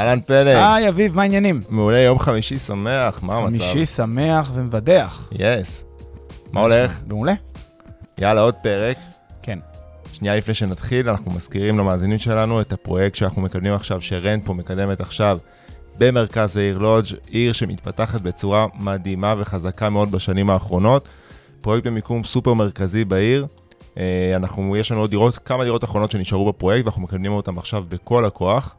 אהלן פלג, היי, אביב, מה העניינים? מעולה, יום חמישי שמח, מה המצב? חמישי שמח ומבדח. Yes. מה הולך? מעולה. יאללה, עוד פרק. כן. שנייה לפני שנתחיל, אנחנו מזכירים למאזינים שלנו את הפרויקט שאנחנו מקדמים עכשיו, שרנט פה מקדמת עכשיו במרכז העיר לודג', עיר שמתפתחת בצורה מדהימה וחזקה מאוד בשנים האחרונות. פרויקט במיקום סופר מרכזי בעיר. אה, אנחנו, יש לנו עוד דירות, כמה דירות אחרונות שנשארו בפרויקט, ואנחנו מקדמים אותם עכשיו בכל הכוח.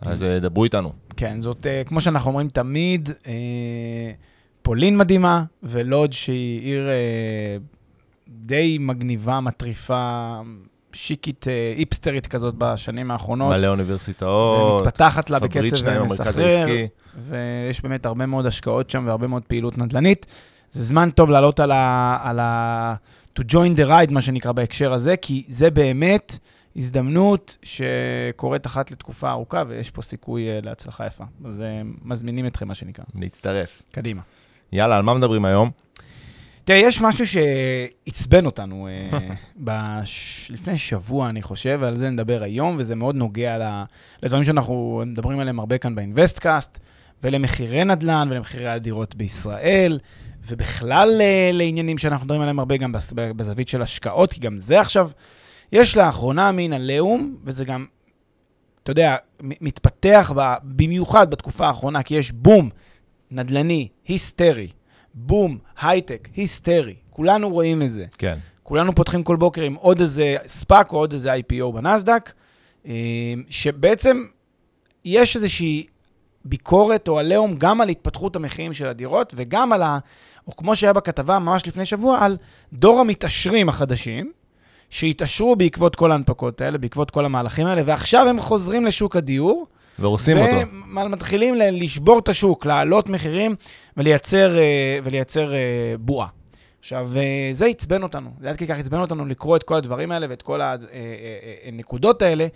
אז אה, דברו איתנו. כן, זאת, אה, כמו שאנחנו אומרים תמיד, אה, פולין מדהימה, ולודג' שהיא עיר די מגניבה, מטריפה, שיקית, איפסטרית כזאת בשנים האחרונות. מלא אוניברסיטאות, ומתפתחת לה בקצב מסחרר. ויש באמת הרבה מאוד השקעות שם והרבה מאוד פעילות נדל"נית. זה זמן טוב לעלות על ה... על ה... to join the ride, מה שנקרא בהקשר הזה, כי זה באמת הזדמנות שקורית אחת לתקופה ארוכה, ויש פה סיכוי אה, להצלחה יפה. אז אה, מזמינים אתכם, מה שנקרא. להצטרף. קדימה. יאללה, על מה מדברים היום? תראה, יש משהו שעצבן אותנו אה, בש... לפני שבוע, אני חושב, ועל זה נדבר היום, וזה מאוד נוגע ל... לדברים שאנחנו מדברים עליהם הרבה כאן באינוויסטקאסט, ולמחירי נדל"ן ולמחירי הדירות בישראל, ובכלל לעניינים שאנחנו מדברים עליהם הרבה גם בזווית של השקעות, כי גם זה עכשיו, יש לאחרונה מין עליהום, וזה גם, אתה יודע, מתפתח ב... במיוחד בתקופה האחרונה, כי יש בום נדל"ני היסטרי, בום הייטק היסטרי, כולנו רואים את זה. כן. כולנו פותחים כל בוקר עם עוד איזה SPAC או עוד איזה IPO בנסדק, אה, שבעצם יש איזושהי ביקורת או עליהום גם על התפתחות המחירים של הדירות וגם על ה... או כמו שהיה בכתבה ממש לפני שבוע, על דור המתעשרים החדשים, שהתעשרו בעקבות כל ההנפקות האלה, בעקבות כל המהלכים האלה, ועכשיו הם חוזרים לשוק הדיור. והורסים אותו. ומתחילים לשבור את השוק, להעלות מחירים ולייצר, אה, ולייצר אה, בועה. עכשיו, אה, זה עצבן אותנו, זה עד כדי כך עצבן אותנו לקרוא את כל הדברים האלה ואת כל הנקודות האלה,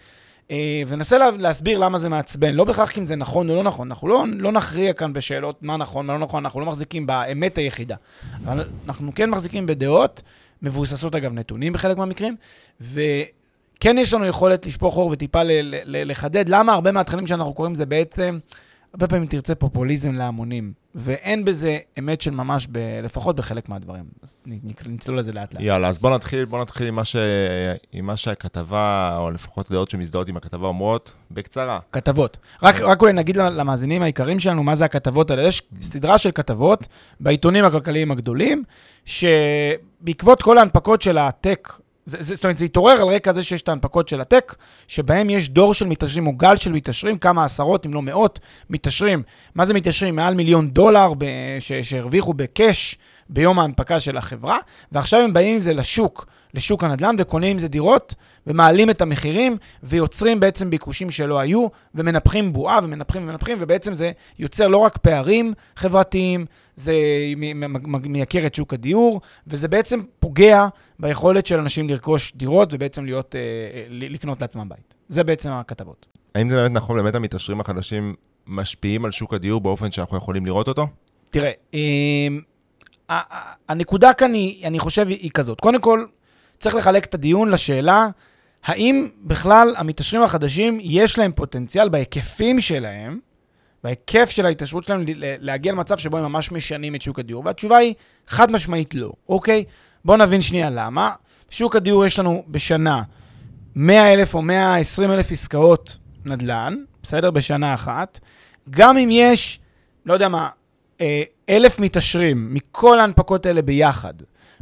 וננסה לה- להסביר למה זה מעצבן. לא בהכרח אם זה נכון או לא נכון, אנחנו לא, לא נכריע כאן בשאלות מה נכון, מה לא נכון, אנחנו לא מחזיקים באמת היחידה. אבל אנחנו כן מחזיקים בדעות, מבוססות אגב נתונים בחלק מהמקרים, וכן יש לנו יכולת לשפוך אור וטיפה ל- ל- לחדד למה הרבה מהתכנים שאנחנו קוראים זה בעצם, הרבה פעמים תרצה פופוליזם להמונים, ואין בזה אמת של ממש, ב, לפחות בחלק מהדברים. אז נצלול לזה לאט לאט. יאללה, אז בוא נתחיל, בוא נתחיל עם מה, ש... עם מה שהכתבה, או לפחות דעות שמזדהות עם הכתבה אומרות, בקצרה. כתבות. רק, רק אולי נגיד למאזינים היקרים שלנו מה זה הכתבות האלה. יש סדרה של כתבות בעיתונים הכלכליים הגדולים, שבעקבות כל ההנפקות של הטק, זה, זה, זאת אומרת, זה התעורר על רקע זה שיש את ההנפקות של הטק, שבהם יש דור של מתעשרים או גל של מתעשרים, כמה עשרות אם לא מאות מתעשרים. מה זה מתעשרים? מעל מיליון דולר ב, ש, שהרוויחו בקאש ביום ההנפקה של החברה, ועכשיו הם באים עם זה לשוק, לשוק הנדל"ן, וקונים עם זה דירות, ומעלים את המחירים, ויוצרים בעצם ביקושים שלא היו, ומנפחים בועה, ומנפחים ומנפחים, ובעצם זה יוצר לא רק פערים חברתיים, זה מייקר את שוק הדיור, וזה בעצם פוגע ביכולת של אנשים לרכוש דירות, ובעצם להיות, אה, אה, לקנות לעצמם בית. זה בעצם הכתבות. האם זה באמת נכון, באמת המתעשרים החדשים משפיעים על שוק הדיור באופן שאנחנו יכולים לראות אותו? תראה, אמ, הנקודה כאן היא, אני חושב, היא כזאת. קודם כל, צריך לחלק את הדיון לשאלה, האם בכלל המתעשרים החדשים, יש להם פוטנציאל בהיקפים שלהם, בהיקף של ההתעשרות שלהם, להגיע למצב שבו הם ממש משנים את שוק הדיור? והתשובה היא חד משמעית לא, אוקיי? בואו נבין שנייה למה. בשוק הדיור יש לנו בשנה 100 אלף או 120 אלף עסקאות נדל"ן, בסדר? בשנה אחת. גם אם יש, לא יודע מה, אה, אלף מתעשרים מכל ההנפקות האלה ביחד,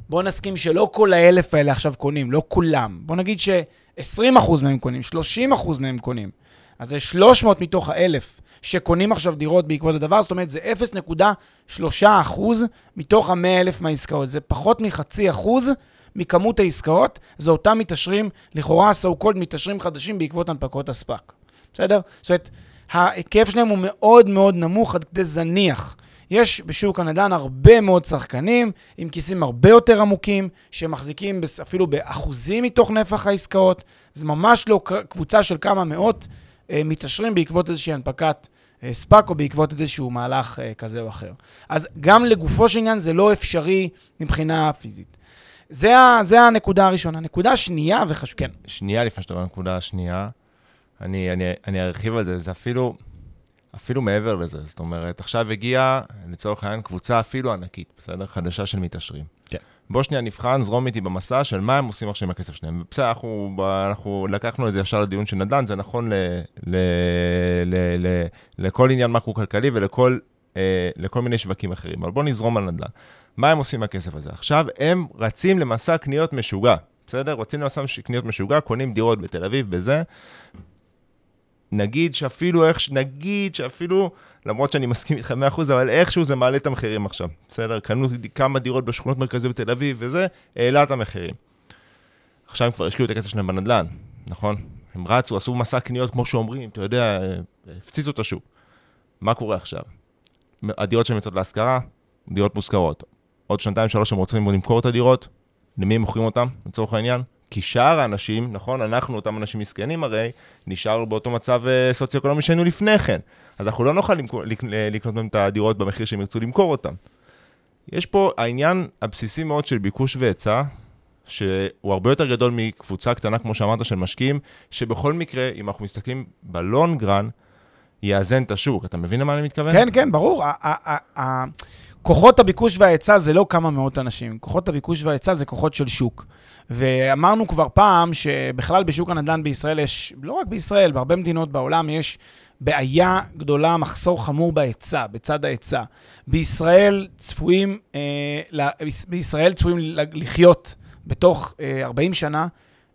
בואו נסכים שלא כל האלף האלה עכשיו קונים, לא כולם. בואו נגיד ש-20% מהם קונים, 30% מהם קונים. אז זה 300 מתוך האלף שקונים עכשיו דירות בעקבות הדבר, זאת אומרת, זה 0.3 אחוז מתוך ה-100 אלף מהעסקאות. זה פחות מחצי אחוז מכמות העסקאות, זה אותם מתעשרים, לכאורה so called מתעשרים חדשים בעקבות הנפקות הספאק. בסדר? זאת אומרת, ההיקף שלהם הוא מאוד מאוד נמוך עד כדי זניח. יש בשוק הנדל"ן הרבה מאוד שחקנים עם כיסים הרבה יותר עמוקים, שמחזיקים אפילו באחוזים מתוך נפח העסקאות. זה ממש לא קבוצה של כמה מאות מתעשרים בעקבות איזושהי הנפקת אה, ספאק או בעקבות איזשהו מהלך אה, כזה או אחר. אז גם לגופו של עניין זה לא אפשרי מבחינה פיזית. זה, זה הנקודה הראשונה. נקודה שנייה, וחשוב, כן. שנייה לפני שאתה אומר נקודה השנייה, אני, אני, אני ארחיב על זה, זה אפילו, אפילו מעבר לזה. זאת אומרת, עכשיו הגיעה, לצורך העניין, קבוצה אפילו ענקית, בסדר? חדשה של מתעשרים. בוא שנייה נבחן, זרום איתי במסע של מה הם עושים עכשיו עם הכסף שלהם. בסדר, אנחנו, אנחנו לקחנו את זה ישר לדיון של נדל"ן, זה נכון ל, ל, ל, ל, לכל עניין מקרו-כלכלי ולכל אה, לכל מיני שווקים אחרים. אבל בוא נזרום על נדל"ן. מה הם עושים עם הכסף הזה? עכשיו הם רצים למסע קניות משוגע, בסדר? רצים למסע קניות משוגע, קונים דירות בתל אביב, בזה. נגיד שאפילו איך, נגיד שאפילו, למרות שאני מסכים איתך 100%, אבל איכשהו זה מעלה את המחירים עכשיו, בסדר? קנו כמה דירות בשכונות מרכזיות בתל אביב וזה, העלה את המחירים. עכשיו הם כבר השקיעו את הכסף שלהם בנדל"ן, נכון? הם רצו, עשו מסע קניות כמו שאומרים, אתה יודע, הפציצו את השוק. מה קורה עכשיו? הדירות שהן יוצאות להשכרה, דירות מושכרות. עוד שנתיים, שלוש הם רוצים למכור את הדירות, למי הם מוכרים אותם, לצורך העניין? כי שאר האנשים, נכון, אנחנו, אותם אנשים מסכנים הרי, נשארנו באותו מצב אה, סוציו-אקונומי שהיינו לפני כן. אז אנחנו לא נוכל למכור, לקנות מהם את הדירות במחיר שהם ירצו למכור אותם. יש פה העניין הבסיסי מאוד של ביקוש והיצע, שהוא הרבה יותר גדול מקבוצה קטנה, כמו שאמרת, של משקיעים, שבכל מקרה, אם אנחנו מסתכלים בלונגרן, יאזן את השוק. אתה מבין למה אני מתכוון? כן, כן, ברור. כוחות הביקוש וההיצע זה לא כמה מאות אנשים, כוחות הביקוש וההיצע זה כוחות של שוק. ואמרנו כבר פעם שבכלל בשוק הנדל"ן בישראל יש, לא רק בישראל, בהרבה מדינות בעולם יש בעיה גדולה, מחסור חמור בהיצע, בצד ההיצע. בישראל צפויים, אה, בישראל צפויים לחיות בתוך אה, 40 שנה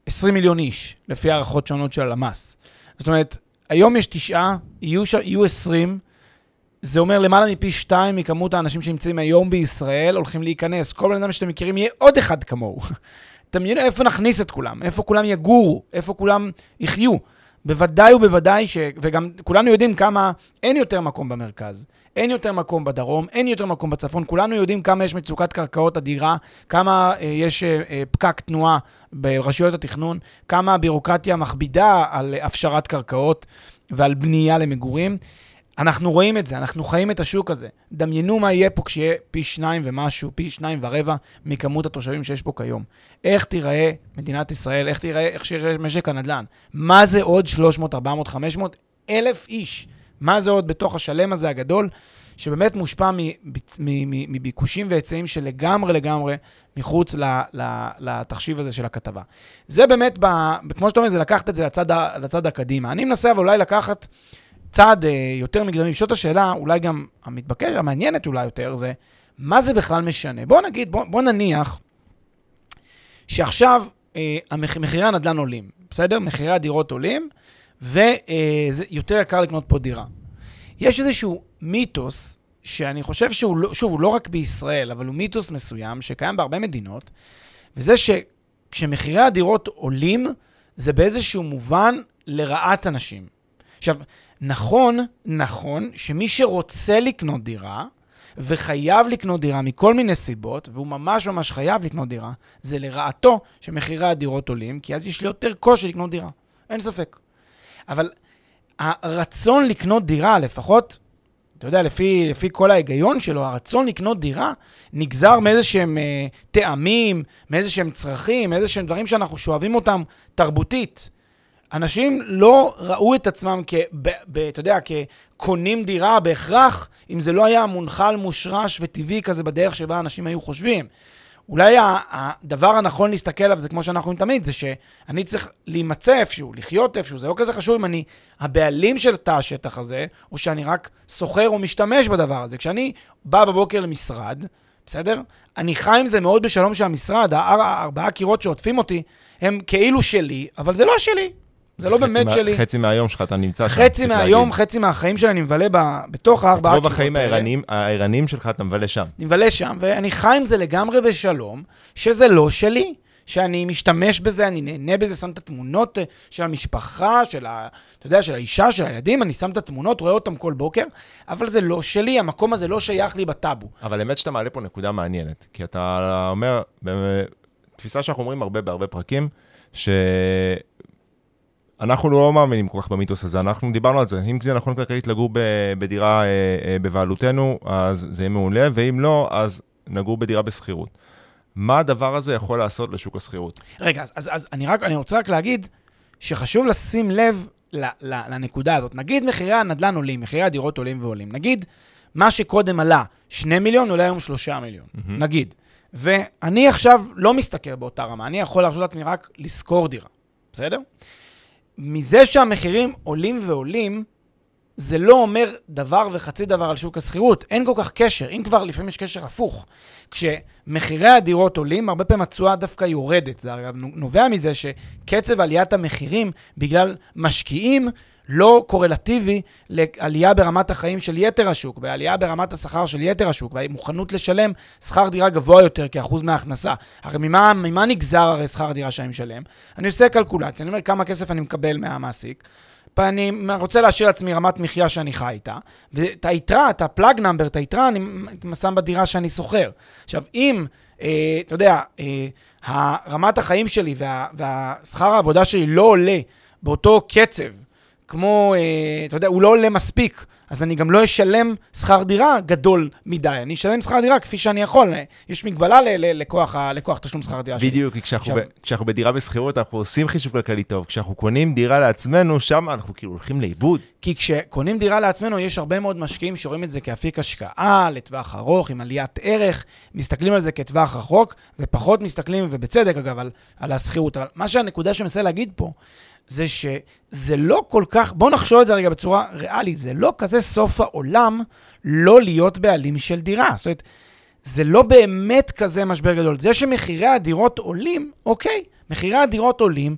20 מיליון איש, לפי הערכות שונות של הלמ"ס. זאת אומרת, היום יש תשעה, יהיו. יהיו 20, זה אומר למעלה מפי שתיים מכמות האנשים שנמצאים היום בישראל הולכים להיכנס. כל בן אדם שאתם מכירים יהיה עוד אחד כמוהו. דמיינו איפה נכניס את כולם, איפה כולם יגורו, איפה כולם יחיו. בוודאי ובוודאי ש... וגם כולנו יודעים כמה אין יותר מקום במרכז, אין יותר מקום בדרום, אין יותר מקום בצפון. כולנו יודעים כמה יש מצוקת קרקעות אדירה, כמה אה, יש אה, אה פקק תנועה ברשויות התכנון, כמה הבירוקרטיה מכבידה על הפשרת קרקעות ועל בנייה למגורים. אנחנו רואים את זה, אנחנו חיים את השוק הזה. דמיינו מה יהיה פה כשיהיה פי שניים ומשהו, פי שניים ורבע מכמות התושבים שיש פה כיום. איך תיראה מדינת ישראל, איך תיראה, איך שיראה משק הנדל"ן. מה זה עוד 300, 400, 500 אלף איש? מה זה עוד בתוך השלם הזה הגדול, שבאמת מושפע מביקושים והיצעים שלגמרי לגמרי מחוץ לתחשיב הזה של הכתבה. זה באמת, כמו שאתה אומר, זה לקחת את זה לצד, לצד הקדימה. אני מנסה אבל אולי לקחת... צעד אה, יותר מקדמי, את השאלה, אולי גם המתבקש, המעניינת אולי יותר, זה מה זה בכלל משנה? בוא נגיד, בוא, בוא נניח שעכשיו אה, מחירי הנדל"ן עולים, בסדר? מחירי הדירות עולים, וזה אה, יקר לקנות פה דירה. יש איזשהו מיתוס, שאני חושב שהוא, לא, שוב, הוא לא רק בישראל, אבל הוא מיתוס מסוים שקיים בהרבה מדינות, וזה שכשמחירי הדירות עולים, זה באיזשהו מובן לרעת אנשים. עכשיו, נכון, נכון, שמי שרוצה לקנות דירה, וחייב לקנות דירה מכל מיני סיבות, והוא ממש ממש חייב לקנות דירה, זה לרעתו שמחירי הדירות עולים, כי אז יש לי יותר קושי לקנות דירה. אין ספק. אבל הרצון לקנות דירה, לפחות, אתה יודע, לפי, לפי כל ההיגיון שלו, הרצון לקנות דירה נגזר מאיזה שהם אה, טעמים, מאיזה שהם צרכים, מאיזה שהם דברים שאנחנו שואבים אותם תרבותית. אנשים לא ראו את עצמם כ... ב, ב, אתה יודע, כקונים דירה בהכרח, אם זה לא היה מונחל, מושרש וטבעי כזה בדרך שבה אנשים היו חושבים. אולי הדבר הנכון להסתכל עליו, זה כמו שאנחנו אומרים תמיד, זה שאני צריך להימצא איפשהו, לחיות איפשהו, זה לא כזה חשוב אם אני הבעלים של תא השטח הזה, או שאני רק סוחר או משתמש בדבר הזה. כשאני בא בבוקר למשרד, בסדר? אני חי עם זה מאוד בשלום שהמשרד, הארבעה קירות שעוטפים אותי, הם כאילו שלי, אבל זה לא שלי. זה לא באמת מה- שלי. חצי מהיום שלך אתה נמצא שם. חצי מהיום. חצי מהחיים שלי אני מבלה ב- בתוך הארבעה רוב החיים. הערניים- הערניים שלך אתה מבלה שם. אני מבלה שם, ואני חי עם זה לגמרי בשלום, שזה לא שלי, שאני משתמש בזה, אני נהנה בזה, שם את התמונות אה, של המשפחה, של ה... אתה יודע, של האישה, של הילדים, אני שם את התמונות, רואה אותם כל בוקר, אבל זה לא שלי, המקום הזה לא שייך לי בטאבו. אבל האמת שאתה מעלה פה נקודה מעניינת, כי אתה אומר, תפיסה שאנחנו אומרים הרבה בהרבה פרקים, שאנחנו לא מאמינים כל כך במיתוס הזה, אנחנו דיברנו על זה. אם זה נכון כלכלית לגור בדירה אה, אה, בבעלותנו, אז זה יהיה מעולה, ואם לא, אז נגור בדירה בשכירות. מה הדבר הזה יכול לעשות לשוק השכירות? רגע, אז, אז, אז אני, רק, אני רוצה רק להגיד שחשוב לשים לב ל, ל, לנקודה הזאת. נגיד מחירי הנדל"ן עולים, מחירי הדירות עולים ועולים. נגיד מה שקודם עלה 2 מיליון, עולה היום 3 מיליון. Mm-hmm. נגיד. ואני עכשיו לא משתכר באותה רמה, אני יכול להרשות לעצמי רק לשכור דירה, בסדר? מזה שהמחירים עולים ועולים, זה לא אומר דבר וחצי דבר על שוק השכירות. אין כל כך קשר, אם כבר לפעמים יש קשר הפוך. כשמחירי הדירות עולים, הרבה פעמים התשואה דווקא יורדת. זה אגב נובע מזה שקצב עליית המחירים בגלל משקיעים לא קורלטיבי לעלייה ברמת החיים של יתר השוק, בעלייה ברמת השכר של יתר השוק, והמוכנות לשלם שכר דירה גבוה יותר כאחוז מההכנסה. הרי ממה, ממה נגזר הרי שכר הדירה שאני משלם? אני עושה קלקולציה, אני אומר כמה כסף אני מקבל מהמעסיק. אני רוצה להשאיר לעצמי רמת מחיה שאני חי איתה, ואת היתרה, את הפלאג נאמבר, את היתרה, אני שם בדירה שאני שוכר. עכשיו, אם, אה, אתה יודע, אה, רמת החיים שלי וה, והשכר העבודה שלי לא עולה באותו קצב, כמו, אה, אתה יודע, הוא לא עולה מספיק, אז אני גם לא אשלם שכר דירה גדול מדי. אני אשלם שכר דירה כפי שאני יכול. יש מגבלה לכוח, תשלום שכר דירה שלי. בדיוק, כשאנחנו, עכשיו- ב, כשאנחנו בדירה בשכירות, אנחנו עושים חישוב כלכלי טוב. כשאנחנו קונים דירה לעצמנו, שם אנחנו כאילו הולכים לאיבוד. כי כשקונים דירה לעצמנו, יש הרבה מאוד משקיעים שרואים את זה כאפיק השקעה לטווח ארוך, עם עליית ערך, מסתכלים על זה כטווח רחוק, ופחות מסתכלים, ובצדק אגב, על, על השכירות. אבל מה שהנקודה שאני מנסה להגיד פה, זה שזה לא כל כך, בואו נחשוב את זה רגע בצורה ריאלית, זה לא כזה סוף העולם לא להיות בעלים של דירה. זאת אומרת, זה לא באמת כזה משבר גדול. זה שמחירי הדירות עולים, אוקיי, מחירי הדירות עולים,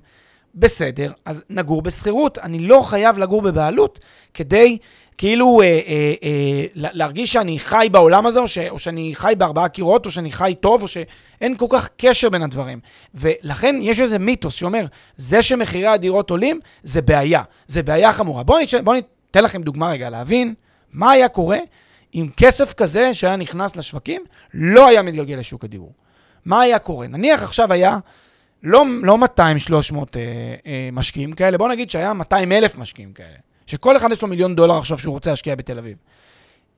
בסדר, אז נגור בשכירות. אני לא חייב לגור בבעלות כדי כאילו אה, אה, אה, להרגיש שאני חי בעולם הזה, או, ש, או שאני חי בארבעה קירות, או שאני חי טוב, או שאין כל כך קשר בין הדברים. ולכן יש איזה מיתוס שאומר, זה שמחירי הדירות עולים, זה בעיה. זה בעיה חמורה. בואו ניתן בוא ניתן לכם דוגמה רגע להבין מה היה קורה אם כסף כזה שהיה נכנס לשווקים לא היה מתגלגל לשוק הדיור. מה היה קורה? נניח עכשיו היה לא, לא 200-300 אה, אה, משקיעים כאלה, בוא נגיד שהיה 200 אלף משקיעים כאלה, שכל אחד יש לו מיליון דולר עכשיו שהוא רוצה להשקיע בתל אביב.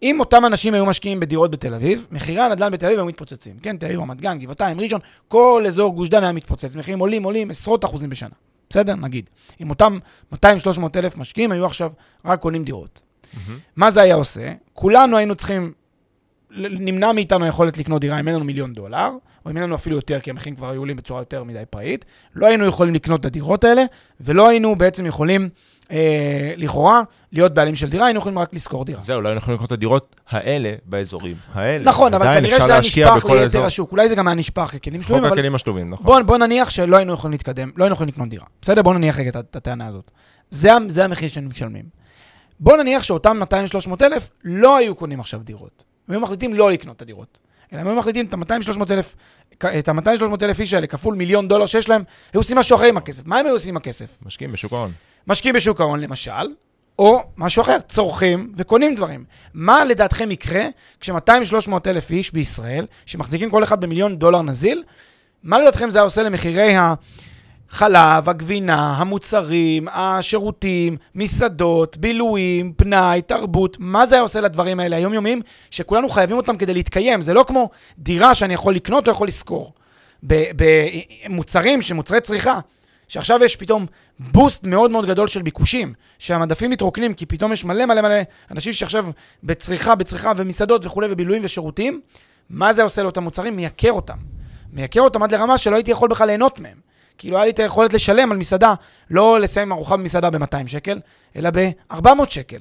אם אותם אנשים היו משקיעים בדירות בתל אביב, מחירי הנדל"ן בתל אביב היו מתפוצצים. כן, תל אביב, רמת גן, גבעתיים, ראשון, כל אזור גוש דן היה מתפוצץ, מחירים עולים, עולים עשרות אחוזים בשנה. בסדר? נגיד. אם אותם 200-300 אלף משקיעים היו עכשיו רק קונים דירות. Mm-hmm. מה זה היה עושה? כולנו היינו צריכים, נמנע מאיתנו היכולת לקנות דירה אם אין לנו מיליון דולר, או אם אין לנו אפילו יותר, כי המחירים כבר היו עולים בצורה יותר מדי פראית. לא היינו יכולים לקנות את הדירות האלה, ולא היינו בעצם יכולים, אה, לכאורה, להיות בעלים של דירה, היינו יכולים רק לשכור דירה. זהו, לא היינו יכולים לקנות את הדירות האלה באזורים האלה. נכון, אבל כנראה שזה היה נשפך ליתר. השוק. אולי זה גם היה נשפך ככלים חוק שלובים, אבל הכלים השלובים, נכון. בוא, בוא נניח שלא היינו יכולים להתקדם, לא היינו יכולים לקנות דירה. בסדר? בוא נניח רגע את- הטענה הזאת. זה, זה המחיר שהיינו משלמים. בוא נניח שאותם 200-300 אלף לא היו קונים עכשיו דירות. הם היו מחליטים לא לקנות את הדירות. אלא הם היו מחליטים את ה-200-300 אלף, את ה-200-300 אלף איש האלה כפול מיליון דולר שיש להם, היו עושים משהו אחר עם הכסף. מה הם היו עושים עם הכסף? משקיעים בשוק ההון. משקיעים בשוק ההון למשל, או משהו אחר, צורכים וקונים דברים. מה לדעתכם יקרה כש-200-300 אלף איש בישראל, שמחזיקים כל אחד במיליון דולר נזיל, מה לדעתכם זה היה עושה למחירי החלב, הגבינה, המוצרים, השירותים, מסעדות, בילויים, פנאי, תרבות, מה זה היה עושה לדברים האלה היומיומיים, שכולנו חייבים אותם כדי להתקיים? זה לא כמו דירה שאני יכול לקנות או יכול לשכור. במוצרים, שמוצרי צריכה. שעכשיו יש פתאום בוסט מאוד מאוד גדול של ביקושים, שהמדפים מתרוקנים, כי פתאום יש מלא מלא מלא אנשים שעכשיו בצריכה, בצריכה ומסעדות וכולי, ובילויים ושירותים, מה זה עושה לאותם מוצרים? מייקר אותם. מייקר אותם עד לרמה שלא הייתי יכול בכלל ליהנות מהם. כאילו היה לי את היכולת לשלם על מסעדה, לא לסיים ארוחה במסעדה ב-200 שקל, אלא ב-400 שקל.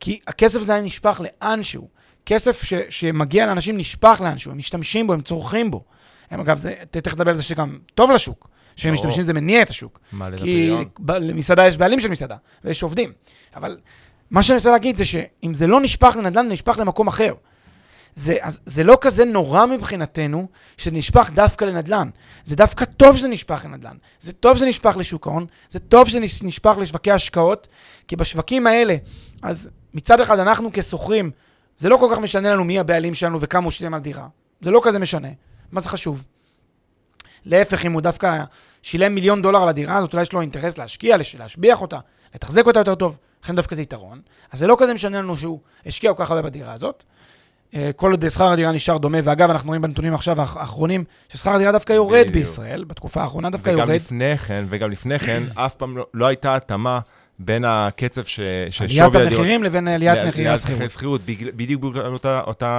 כי הכסף הזה היה נשפך לאנשהו. כסף ש- שמגיע לאנשים נשפך לאנשהו, הם משתמשים בו, הם צורכים בו. הם אגב, זה, תכף נדבר על זה שגם טוב לשוק. שהם ברור. משתמשים, זה מניע את השוק. מעלה את כי הפריון. ב- למסעדה יש בעלים של מסעדה, ויש עובדים. אבל מה שאני רוצה להגיד זה שאם זה לא נשפך לנדל"ן, זה נשפך למקום אחר. זה, אז, זה לא כזה נורא מבחינתנו שזה נשפך דווקא לנדל"ן. זה דווקא טוב שזה נשפך לנדל"ן. זה טוב שזה נשפך לשוק ההון, זה טוב שזה נש- נשפך לשווקי השקעות, כי בשווקים האלה, אז מצד אחד אנחנו כשוכרים, זה לא כל כך משנה לנו מי הבעלים שלנו וכמה הוא שילם על דירה. זה לא כזה משנה. מה זה חשוב? להפך, אם הוא דווקא שילם מיליון דולר על הדירה הזאת, אולי יש לו אינטרס להשקיע, להשביח אותה, לתחזק אותה יותר טוב, לכן דווקא זה יתרון. אז זה לא כזה משנה לנו שהוא השקיע כל כך הרבה בדירה הזאת. אה, כל עוד שכר הדירה נשאר דומה, ואגב, אנחנו רואים בנתונים עכשיו האח- האחרונים, ששכר הדירה דווקא יורד בדיוק. בישראל, בתקופה האחרונה דווקא וגם יורד. לפני כן, וגם לפני כן, אף פעם לא- לא הייתה התאמה בין הקצב ש- ששווי עליית הדירות... המחירים לבין עליית לעליית מחירי השכירות. בדיוק בגלל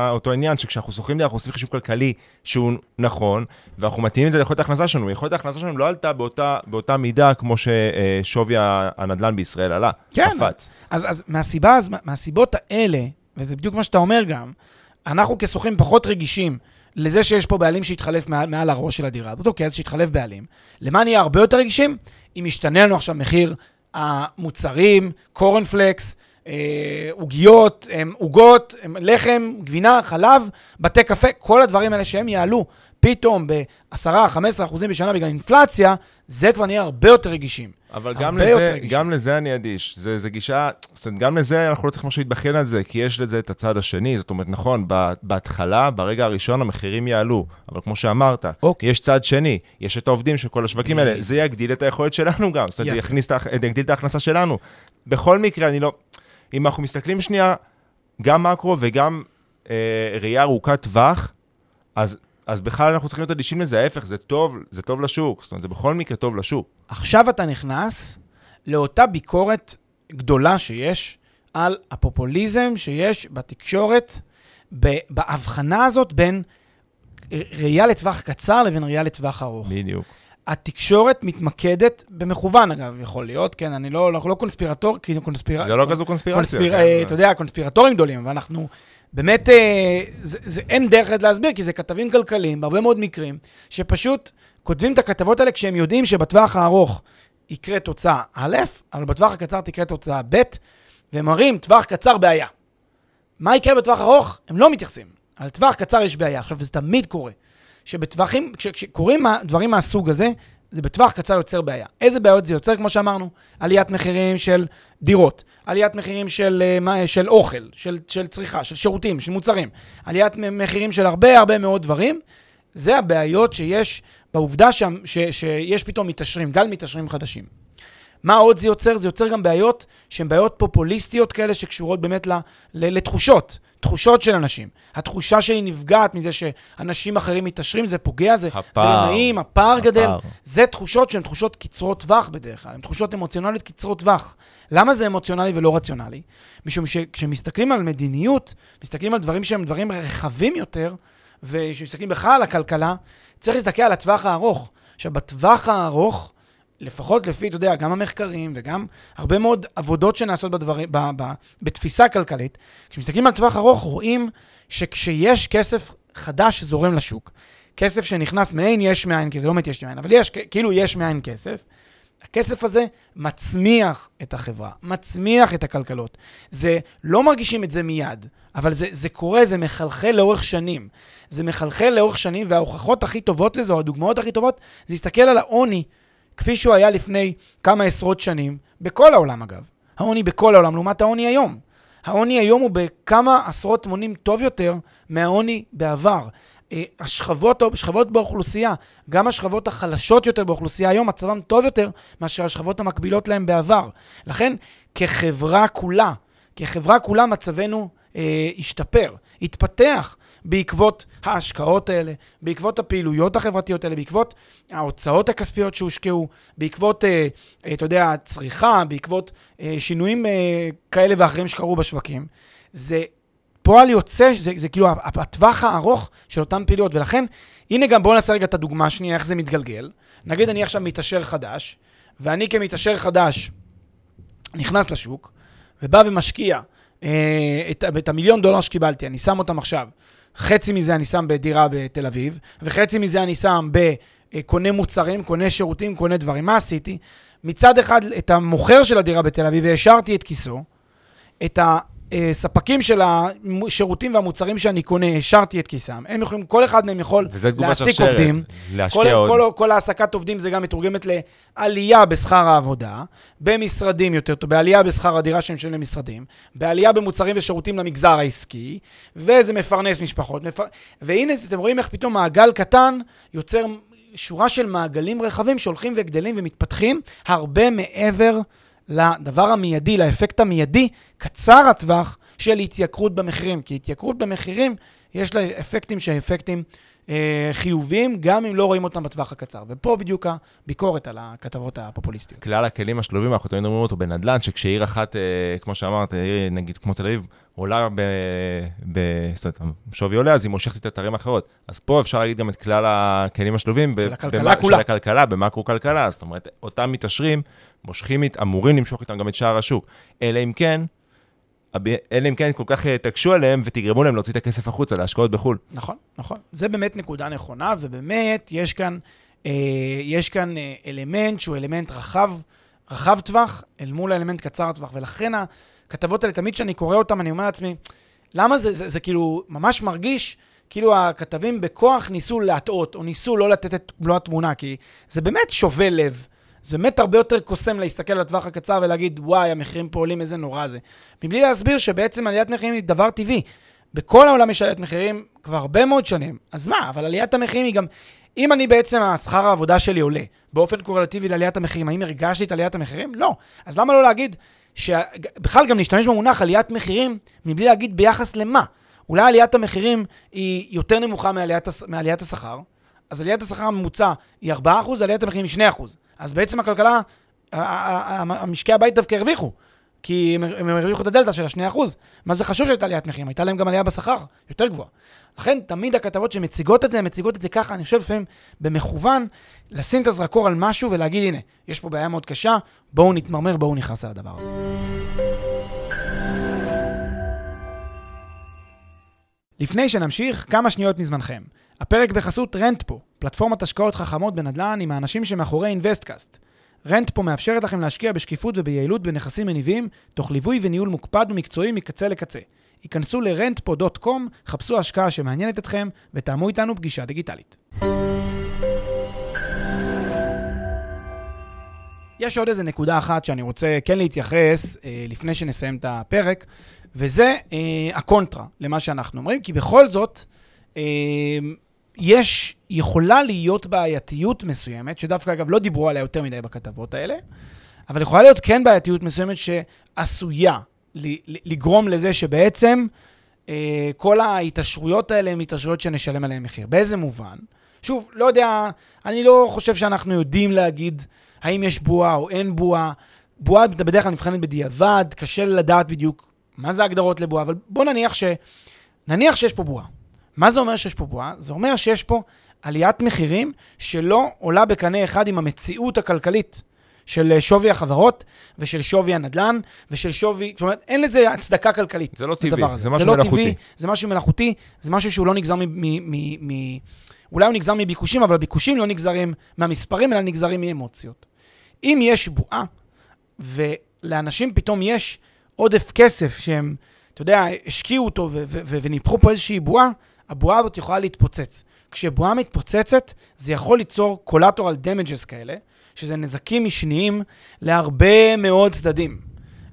אותו עניין, שכשאנחנו שוכרים דירה, אנחנו עושים חישוב כלכלי שהוא נכון, ואנחנו מתאימים את זה ליכולת ההכנסה שלנו. יכולת ההכנסה שלנו לא עלתה באותה, באותה מידה כמו ששווי הנדל"ן בישראל עלה, כן. קפץ. אז, אז מהסיבה, אז מהסיבות האלה, וזה בדיוק מה שאתה אומר גם, אנחנו כשוכרים פחות רגישים לזה שיש פה בעלים שהתחלף מעל, מעל הראש של הדירה הזאת, אוקיי, אז שהתחלף בעלים. למה נהיה הרבה יותר רגישים? אם ישתנה לנו עכשיו מחיר המוצרים, קורנפלקס, אה, עוגיות, אה, עוגות, אה, לחם, גבינה, חלב, בתי קפה, כל הדברים האלה שהם יעלו פתאום ב-10-15% אחוזים בשנה בגלל אינפלציה, זה כבר נהיה הרבה יותר רגישים. אבל גם הרבה יותר לזה, רגישים. גם לזה אני אדיש. זה, זה גישה, זאת אומרת, גם לזה אנחנו לא צריכים עכשיו להתבכיין על זה, כי יש לזה את הצד השני. זאת אומרת, נכון, בהתחלה, ברגע הראשון, המחירים יעלו. אבל כמו שאמרת, אוקיי. יש צד שני, יש את העובדים של כל השווקים האלה. זה יגדיל את היכולת שלנו גם. זאת אומרת. יכניס, זה יגדיל את ההכנסה שלנו. בכל מקרה, אני לא... אם אנחנו מסתכלים שנייה, גם מקרו וגם אה, ראייה ארוכת טווח, אז... אז בכלל אנחנו צריכים להיות אדישים לזה, ההפך, זה טוב, זה טוב לשוק, זאת אומרת, זה בכל מקרה טוב לשוק. עכשיו אתה נכנס לאותה ביקורת גדולה שיש על הפופוליזם שיש בתקשורת, בהבחנה הזאת בין ראייה לטווח קצר לבין ראייה לטווח ארוך. בדיוק. התקשורת מתמקדת, במכוון אגב, יכול להיות, כן, אני לא, אנחנו לא קונספירטור, כי זה קונספיר... זה לא כזו קונספירציה. קונספיר, כן, אה, זה- אתה יודע, קונספירטורים גדולים, ואנחנו באמת, אה, זה, זה, אין דרך להסביר, כי זה כתבים כלכליים, בהרבה מאוד מקרים, שפשוט כותבים את הכתבות האלה כשהם יודעים שבטווח הארוך יקרה תוצאה א', אבל בטווח הקצר תקרה תוצאה ב', והם מראים טווח קצר בעיה. מה יקרה בטווח ארוך? הם לא מתייחסים. על טווח קצר יש בעיה. עכשיו, וזה תמיד קורה. שבטווחים, כש- כשקורים דברים מהסוג הזה, זה בטווח קצר יוצר בעיה. איזה בעיות זה יוצר? כמו שאמרנו, עליית מחירים של דירות, עליית מחירים של, אה, של אוכל, של, של צריכה, של שירותים, של מוצרים, עליית מחירים של הרבה הרבה מאוד דברים. זה הבעיות שיש בעובדה ש, ש, שיש פתאום מתעשרים, גל מתעשרים חדשים. מה עוד זה יוצר? זה יוצר גם בעיות שהן בעיות פופוליסטיות כאלה שקשורות באמת ל, ל, לתחושות, תחושות של אנשים. התחושה שלי נפגעת מזה שאנשים אחרים מתעשרים, זה פוגע, זה, זה הפער. לא נעים, הפער גדל. הפער. זה תחושות שהן תחושות קצרות טווח בדרך כלל, הן תחושות אמוציונליות קצרות טווח. למה זה אמוציונלי ולא רציונלי? משום שכשמסתכלים על מדיניות, מסתכלים על דברים שהם דברים רחבים יותר, וכשמסתכלים בכלל על הכלכלה, צריך להסתכל על הטווח הארוך. עכשיו, בטווח הארוך, לפחות לפי, אתה יודע, גם המחקרים וגם הרבה מאוד עבודות שנעשות בדברים, ב, ב, בתפיסה כלכלית, כשמסתכלים על טווח ארוך, רואים שכשיש כסף חדש שזורם לשוק, כסף שנכנס מעין יש מאין, כי זה לא באמת יש מאין, אבל יש, כאילו יש מאין כסף, הכסף הזה מצמיח את החברה, מצמיח את הכלכלות. זה, לא מרגישים את זה מיד, אבל זה, זה קורה, זה מחלחל לאורך שנים. זה מחלחל לאורך שנים, וההוכחות הכי טובות לזה, או הדוגמאות הכי טובות, זה להסתכל על העוני, כפי שהוא היה לפני כמה עשרות שנים, בכל העולם אגב. העוני בכל העולם, לעומת העוני היום. העוני היום הוא בכמה עשרות מונים טוב יותר מהעוני בעבר. אה, השכבות, השכבות באוכלוסייה, גם השכבות החלשות יותר באוכלוסייה היום, מצבם טוב יותר מאשר השכבות המקבילות להם בעבר. לכן, כחברה כולה, כחברה כולה מצבנו אה, השתפר, התפתח בעקבות ההשקעות האלה, בעקבות הפעילויות החברתיות האלה, בעקבות ההוצאות הכספיות שהושקעו, בעקבות, אה, אה, אתה יודע, הצריכה, בעקבות אה, שינויים אה, כאלה ואחרים שקרו בשווקים. זה פועל יוצא, זה, זה כאילו הטווח הארוך של אותן פעילויות, ולכן, הנה גם בואו נעשה רגע את הדוגמה השנייה, איך זה מתגלגל. נגיד אני עכשיו מתעשר חדש, ואני כמתעשר חדש נכנס לשוק, ובא ומשקיע אה, את, את המיליון דולר שקיבלתי, אני שם אותם עכשיו, חצי מזה אני שם בדירה בתל אביב, וחצי מזה אני שם אה, קונה מוצרים, קונה שירותים, קונה דברים. מה עשיתי? מצד אחד, את המוכר של הדירה בתל אביב, והשארתי את כיסו. את הספקים של השירותים והמוצרים שאני קונה, השארתי את כיסם. הם יכולים, כל אחד מהם יכול להעסיק עובדים. להשקיע כל, עוד. כל, כל העסקת עובדים זה גם מתורגמת לעלייה בשכר העבודה, במשרדים יותר טוב, בעלייה בשכר הדירה שהם משלמים למשרדים, בעלייה במוצרים ושירותים למגזר העסקי, וזה מפרנס משפחות. מפר... והנה, אתם רואים איך פתאום מעגל קטן יוצר שורה של מעגלים רחבים שהולכים וגדלים ומתפתחים הרבה מעבר לדבר המיידי, לאפקט המיידי, קצר הטווח של התייקרות במחירים. כי התייקרות במחירים, יש לה אפקטים שהם אפקטים אה, חיוביים, גם אם לא רואים אותם בטווח הקצר. ופה בדיוק הביקורת על הכתבות הפופוליסטיות. כלל הכלים השלובים, אנחנו תמיד אומרים אותו בנדל"ן, שכשעיר אחת, אה, כמו שאמרת, עיר נגיד כמו תל אביב, עולה ב... ב זאת אומרת, השווי עולה, אז היא מושכת את האתרים האחרות. אז פה אפשר להגיד גם את כלל הכלים השלובים. ב- של הכלכלה במה- כולה. של הכלכלה, במקרו-כלכלה. זאת אומרת, אותם מתעשרים, מושכים, אמורים למשוך איתם גם את שאר השוק. אלא אם כן, אלא אם כן כל כך אה, תקשו עליהם ותגרמו להם להוציא את הכסף החוצה להשקעות בחו"ל. נכון, נכון. זה באמת נקודה נכונה, ובאמת יש כאן, אה, יש כאן אה, אלמנט שהוא אלמנט רחב, רחב טווח, אל מול האלמנט קצר טווח, ולכן הכתבות האלה, תמיד כשאני קורא אותן, אני אומר לעצמי, למה זה, זה, זה כאילו ממש מרגיש כאילו הכתבים בכוח ניסו להטעות, או ניסו לא לתת את מלוא התמונה, כי זה באמת שובה לב. זה באמת הרבה יותר קוסם להסתכל על הטווח הקצר ולהגיד, וואי, המחירים פה עולים, איזה נורא זה. מבלי להסביר שבעצם עליית מחירים היא דבר טבעי. בכל העולם יש עליית מחירים כבר הרבה מאוד שנים. אז מה, אבל עליית המחירים היא גם... אם אני בעצם, השכר העבודה שלי עולה באופן קורלטיבי לעליית המחירים, האם הרגשתי את עליית המחירים? לא. אז למה לא להגיד, בכלל גם להשתמש במונח עליית מחירים, מבלי להגיד ביחס למה? אולי עליית המחירים היא יותר נמוכה מעליית, מעליית השכר, אז עליית השכר הממוצע היא 4%, עליית המחירים היא 2%. אז בעצם הכלכלה, המשקי הבית דווקא הרוויחו, כי הם, הם הרוויחו את הדלתא של ה-2%. מה זה חשוב שהייתה עליית מחירים? הייתה להם גם עלייה בשכר, יותר גבוהה. לכן, תמיד הכתבות שמציגות את זה, הן מציגות את זה ככה, אני חושב לפעמים במכוון, לשים את הזרקור על משהו ולהגיד, הנה, יש פה בעיה מאוד קשה, בואו נתמרמר, בואו נכעס על הדבר הזה. לפני שנמשיך, כמה שניות מזמנכם. הפרק בחסות רנטפו, פלטפורמת השקעות חכמות בנדל"ן עם האנשים שמאחורי אינוויסטקאסט. רנטפו מאפשרת לכם להשקיע בשקיפות וביעילות בנכסים מניבים, תוך ליווי וניהול מוקפד ומקצועי מקצה לקצה. היכנסו ל-rentpo.com, חפשו השקעה שמעניינת אתכם, ותאמו איתנו פגישה דיגיטלית. יש עוד איזה נקודה אחת שאני רוצה כן להתייחס אה, לפני שנסיים את הפרק, וזה אה, הקונטרה למה שאנחנו אומרים, כי בכל זאת, אה, יש, יכולה להיות בעייתיות מסוימת, שדווקא אגב לא דיברו עליה יותר מדי בכתבות האלה, אבל יכולה להיות כן בעייתיות מסוימת שעשויה לגרום לזה שבעצם אה, כל ההתעשרויות האלה הן התעשרויות שנשלם עליהן מחיר. באיזה מובן? שוב, לא יודע, אני לא חושב שאנחנו יודעים להגיד האם יש בועה או אין בועה. בועה בדרך כלל נבחנת בדיעבד, קשה לדעת בדיוק מה זה הגדרות לבועה, אבל בוא נניח ש... נניח שיש פה בועה. מה זה אומר שיש פה בועה? זה אומר שיש פה עליית מחירים שלא עולה בקנה אחד עם המציאות הכלכלית של אה, שווי החברות ושל שווי הנדל"ן ושל שווי, זאת אומרת, אין לזה הצדקה כלכלית. זה לא טבעי, הזה. זה משהו לא מלאכותי. טבעי, זה משהו מלאכותי, זה משהו שהוא לא נגזר מ... מ, מ, מ אולי הוא נגזר מביקושים, אבל הביקושים לא נגזרים מהמספרים, אלא נגזרים מאמוציות. אם יש בועה, ולאנשים פתאום יש עודף כסף שהם, אתה יודע, השקיעו אותו וניפחו פה איזושהי בועה, הבועה הזאת יכולה להתפוצץ. כשבועה מתפוצצת, זה יכול ליצור collateral damages כאלה, שזה נזקים משניים להרבה מאוד צדדים,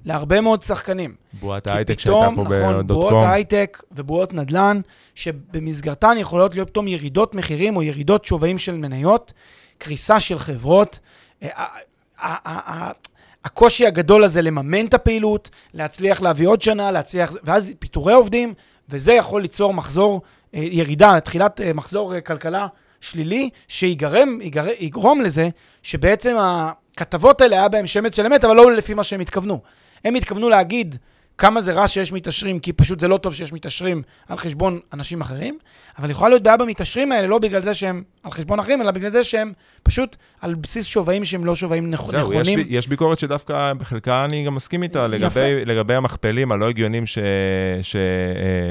להרבה מאוד שחקנים. בועת ההייטק שהייתה פה נכון, בדוט בועות קום. הייטק ובועות נדל"ן, שבמסגרתן יכולות להיות פתאום ירידות מחירים או ירידות שווים של מניות, קריסה של חברות. אה, ה- ה- ה- ה- הקושי הגדול הזה לממן את הפעילות, להצליח להביא עוד שנה, להצליח, ואז פיטורי עובדים, וזה יכול ליצור מחזור, אה, ירידה, תחילת אה, מחזור אה, כלכלה שלילי, שיגרם, יגר, יגרום לזה שבעצם הכתבות האלה היה בהם שמץ של אמת, אבל לא לפי מה שהם התכוונו. הם התכוונו להגיד כמה זה רע שיש מתעשרים, כי פשוט זה לא טוב שיש מתעשרים על חשבון אנשים אחרים, אבל יכולה להיות בעיה במתעשרים האלה, לא בגלל זה שהם על חשבון אחרים, אלא בגלל זה שהם פשוט על בסיס שווים שהם לא שווים נכ- זהו, יש, נכונים. בי- יש ביקורת שדווקא בחלקה אני גם מסכים איתה. לגבי, לגבי המכפלים הלא הגיונים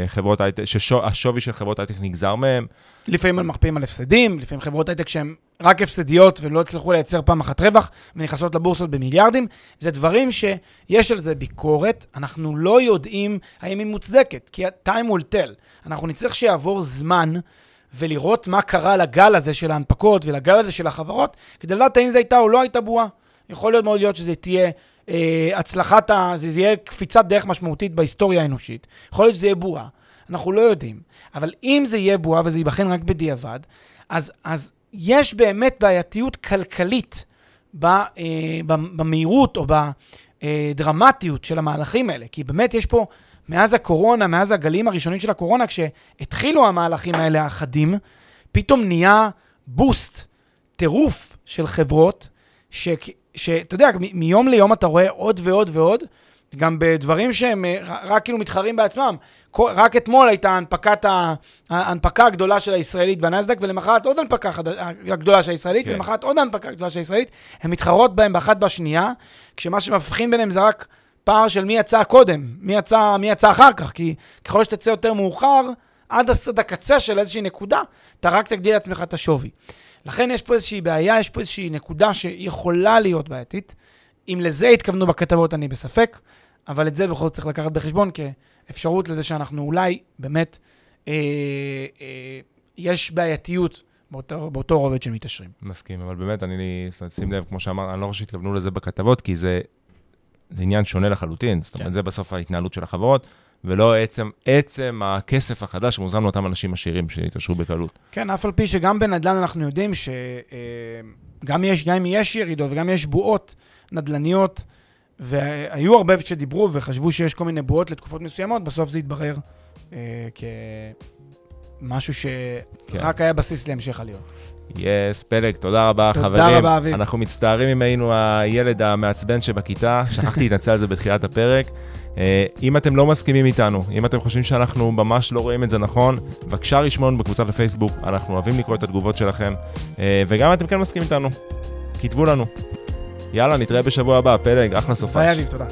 שחברות הייטק, שהשווי של חברות הייטק נגזר מהם. לפעמים הם מחפיאים על הפסדים, לפעמים חברות הייטק שהן רק הפסדיות ולא הצליחו לייצר פעם אחת רווח, ונכנסות לבורסות במיליארדים. זה דברים שיש על זה ביקורת, אנחנו לא יודעים האם היא מוצדקת, כי time will tell. אנחנו נצטרך שיעבור זמן ולראות מה קרה לגל הזה של ההנפקות ולגל הזה של החברות, כדי לדעת האם זו הייתה או לא הייתה בועה. יכול להיות מאוד להיות שזה תהיה אה, הצלחת, ה... זה יהיה קפיצת דרך משמעותית בהיסטוריה האנושית. יכול להיות שזה יהיה בועה. אנחנו לא יודעים. אבל אם זה יהיה בועה וזה ייבחן רק בדיעבד, אז, אז יש באמת בעייתיות כלכלית ב, אה, במהירות או בדרמטיות של המהלכים האלה. כי באמת יש פה, מאז הקורונה, מאז הגלים הראשונים של הקורונה, כשהתחילו המהלכים האלה האחדים, פתאום נהיה בוסט, טירוף של חברות, שאתה יודע, מיום ליום אתה רואה עוד ועוד ועוד, גם בדברים שהם אה, רק כאילו מתחרים בעצמם. רק אתמול הייתה הנפקת ההנפקה הגדולה של הישראלית בנסדק, ולמחרת עוד הנפקה הגדולה של הישראלית, כן. ולמחרת עוד הנפקה גדולה של הישראלית. הן מתחרות בהן באחת בשנייה, כשמה שמבחין ביניהם זה רק פער של מי יצא קודם, מי יצא, מי יצא אחר כך, כי ככל שתצא יותר מאוחר, עד הקצה של איזושהי נקודה, אתה רק תגדיל לעצמך את השווי. לכן יש פה איזושהי בעיה, יש פה איזושהי נקודה שיכולה להיות בעייתית. אם לזה התכוונו בכתבות, אני בספק, אבל את זה בכל זאת צריך לקחת בחשבון כאפשרות לזה שאנחנו אולי באמת, אה, אה, יש בעייתיות באותו, באותו רובד של מתעשרים. מסכים, אבל באמת, אני, שים לב, כמו שאמרת, אני לא חושב שהתכוונו לזה בכתבות, כי זה, זה עניין שונה לחלוטין. זאת אומרת, כן. זה בסוף ההתנהלות של החברות. ולא עצם, עצם הכסף החדש שמוזרם לאותם אנשים עשירים שהתעשרו בקלות. כן, אף על פי שגם בנדל"ן אנחנו יודעים שגם אה, יש, גם יש ירידות וגם יש בועות נדל"ניות, והיו הרבה שדיברו וחשבו שיש כל מיני בועות לתקופות מסוימות, בסוף זה התברר אה, כמשהו שרק כן. היה בסיס להמשך עליות. יס, yes, פלג, תודה רבה, תודה חברים. תודה רבה, אביב. אנחנו מצטערים אם היינו הילד המעצבן שבכיתה, שכחתי להתנצל על זה בתחילת הפרק. אה, אם אתם לא מסכימים איתנו, אם אתם חושבים שאנחנו ממש לא רואים את זה נכון, בבקשה רשמון בקבוצת הפייסבוק, אנחנו אוהבים לקרוא את התגובות שלכם, אה, וגם אם אתם כן מסכימים איתנו, כתבו לנו. יאללה, נתראה בשבוע הבא, פלג, אחלה סופש. ביי, אביב, תודה.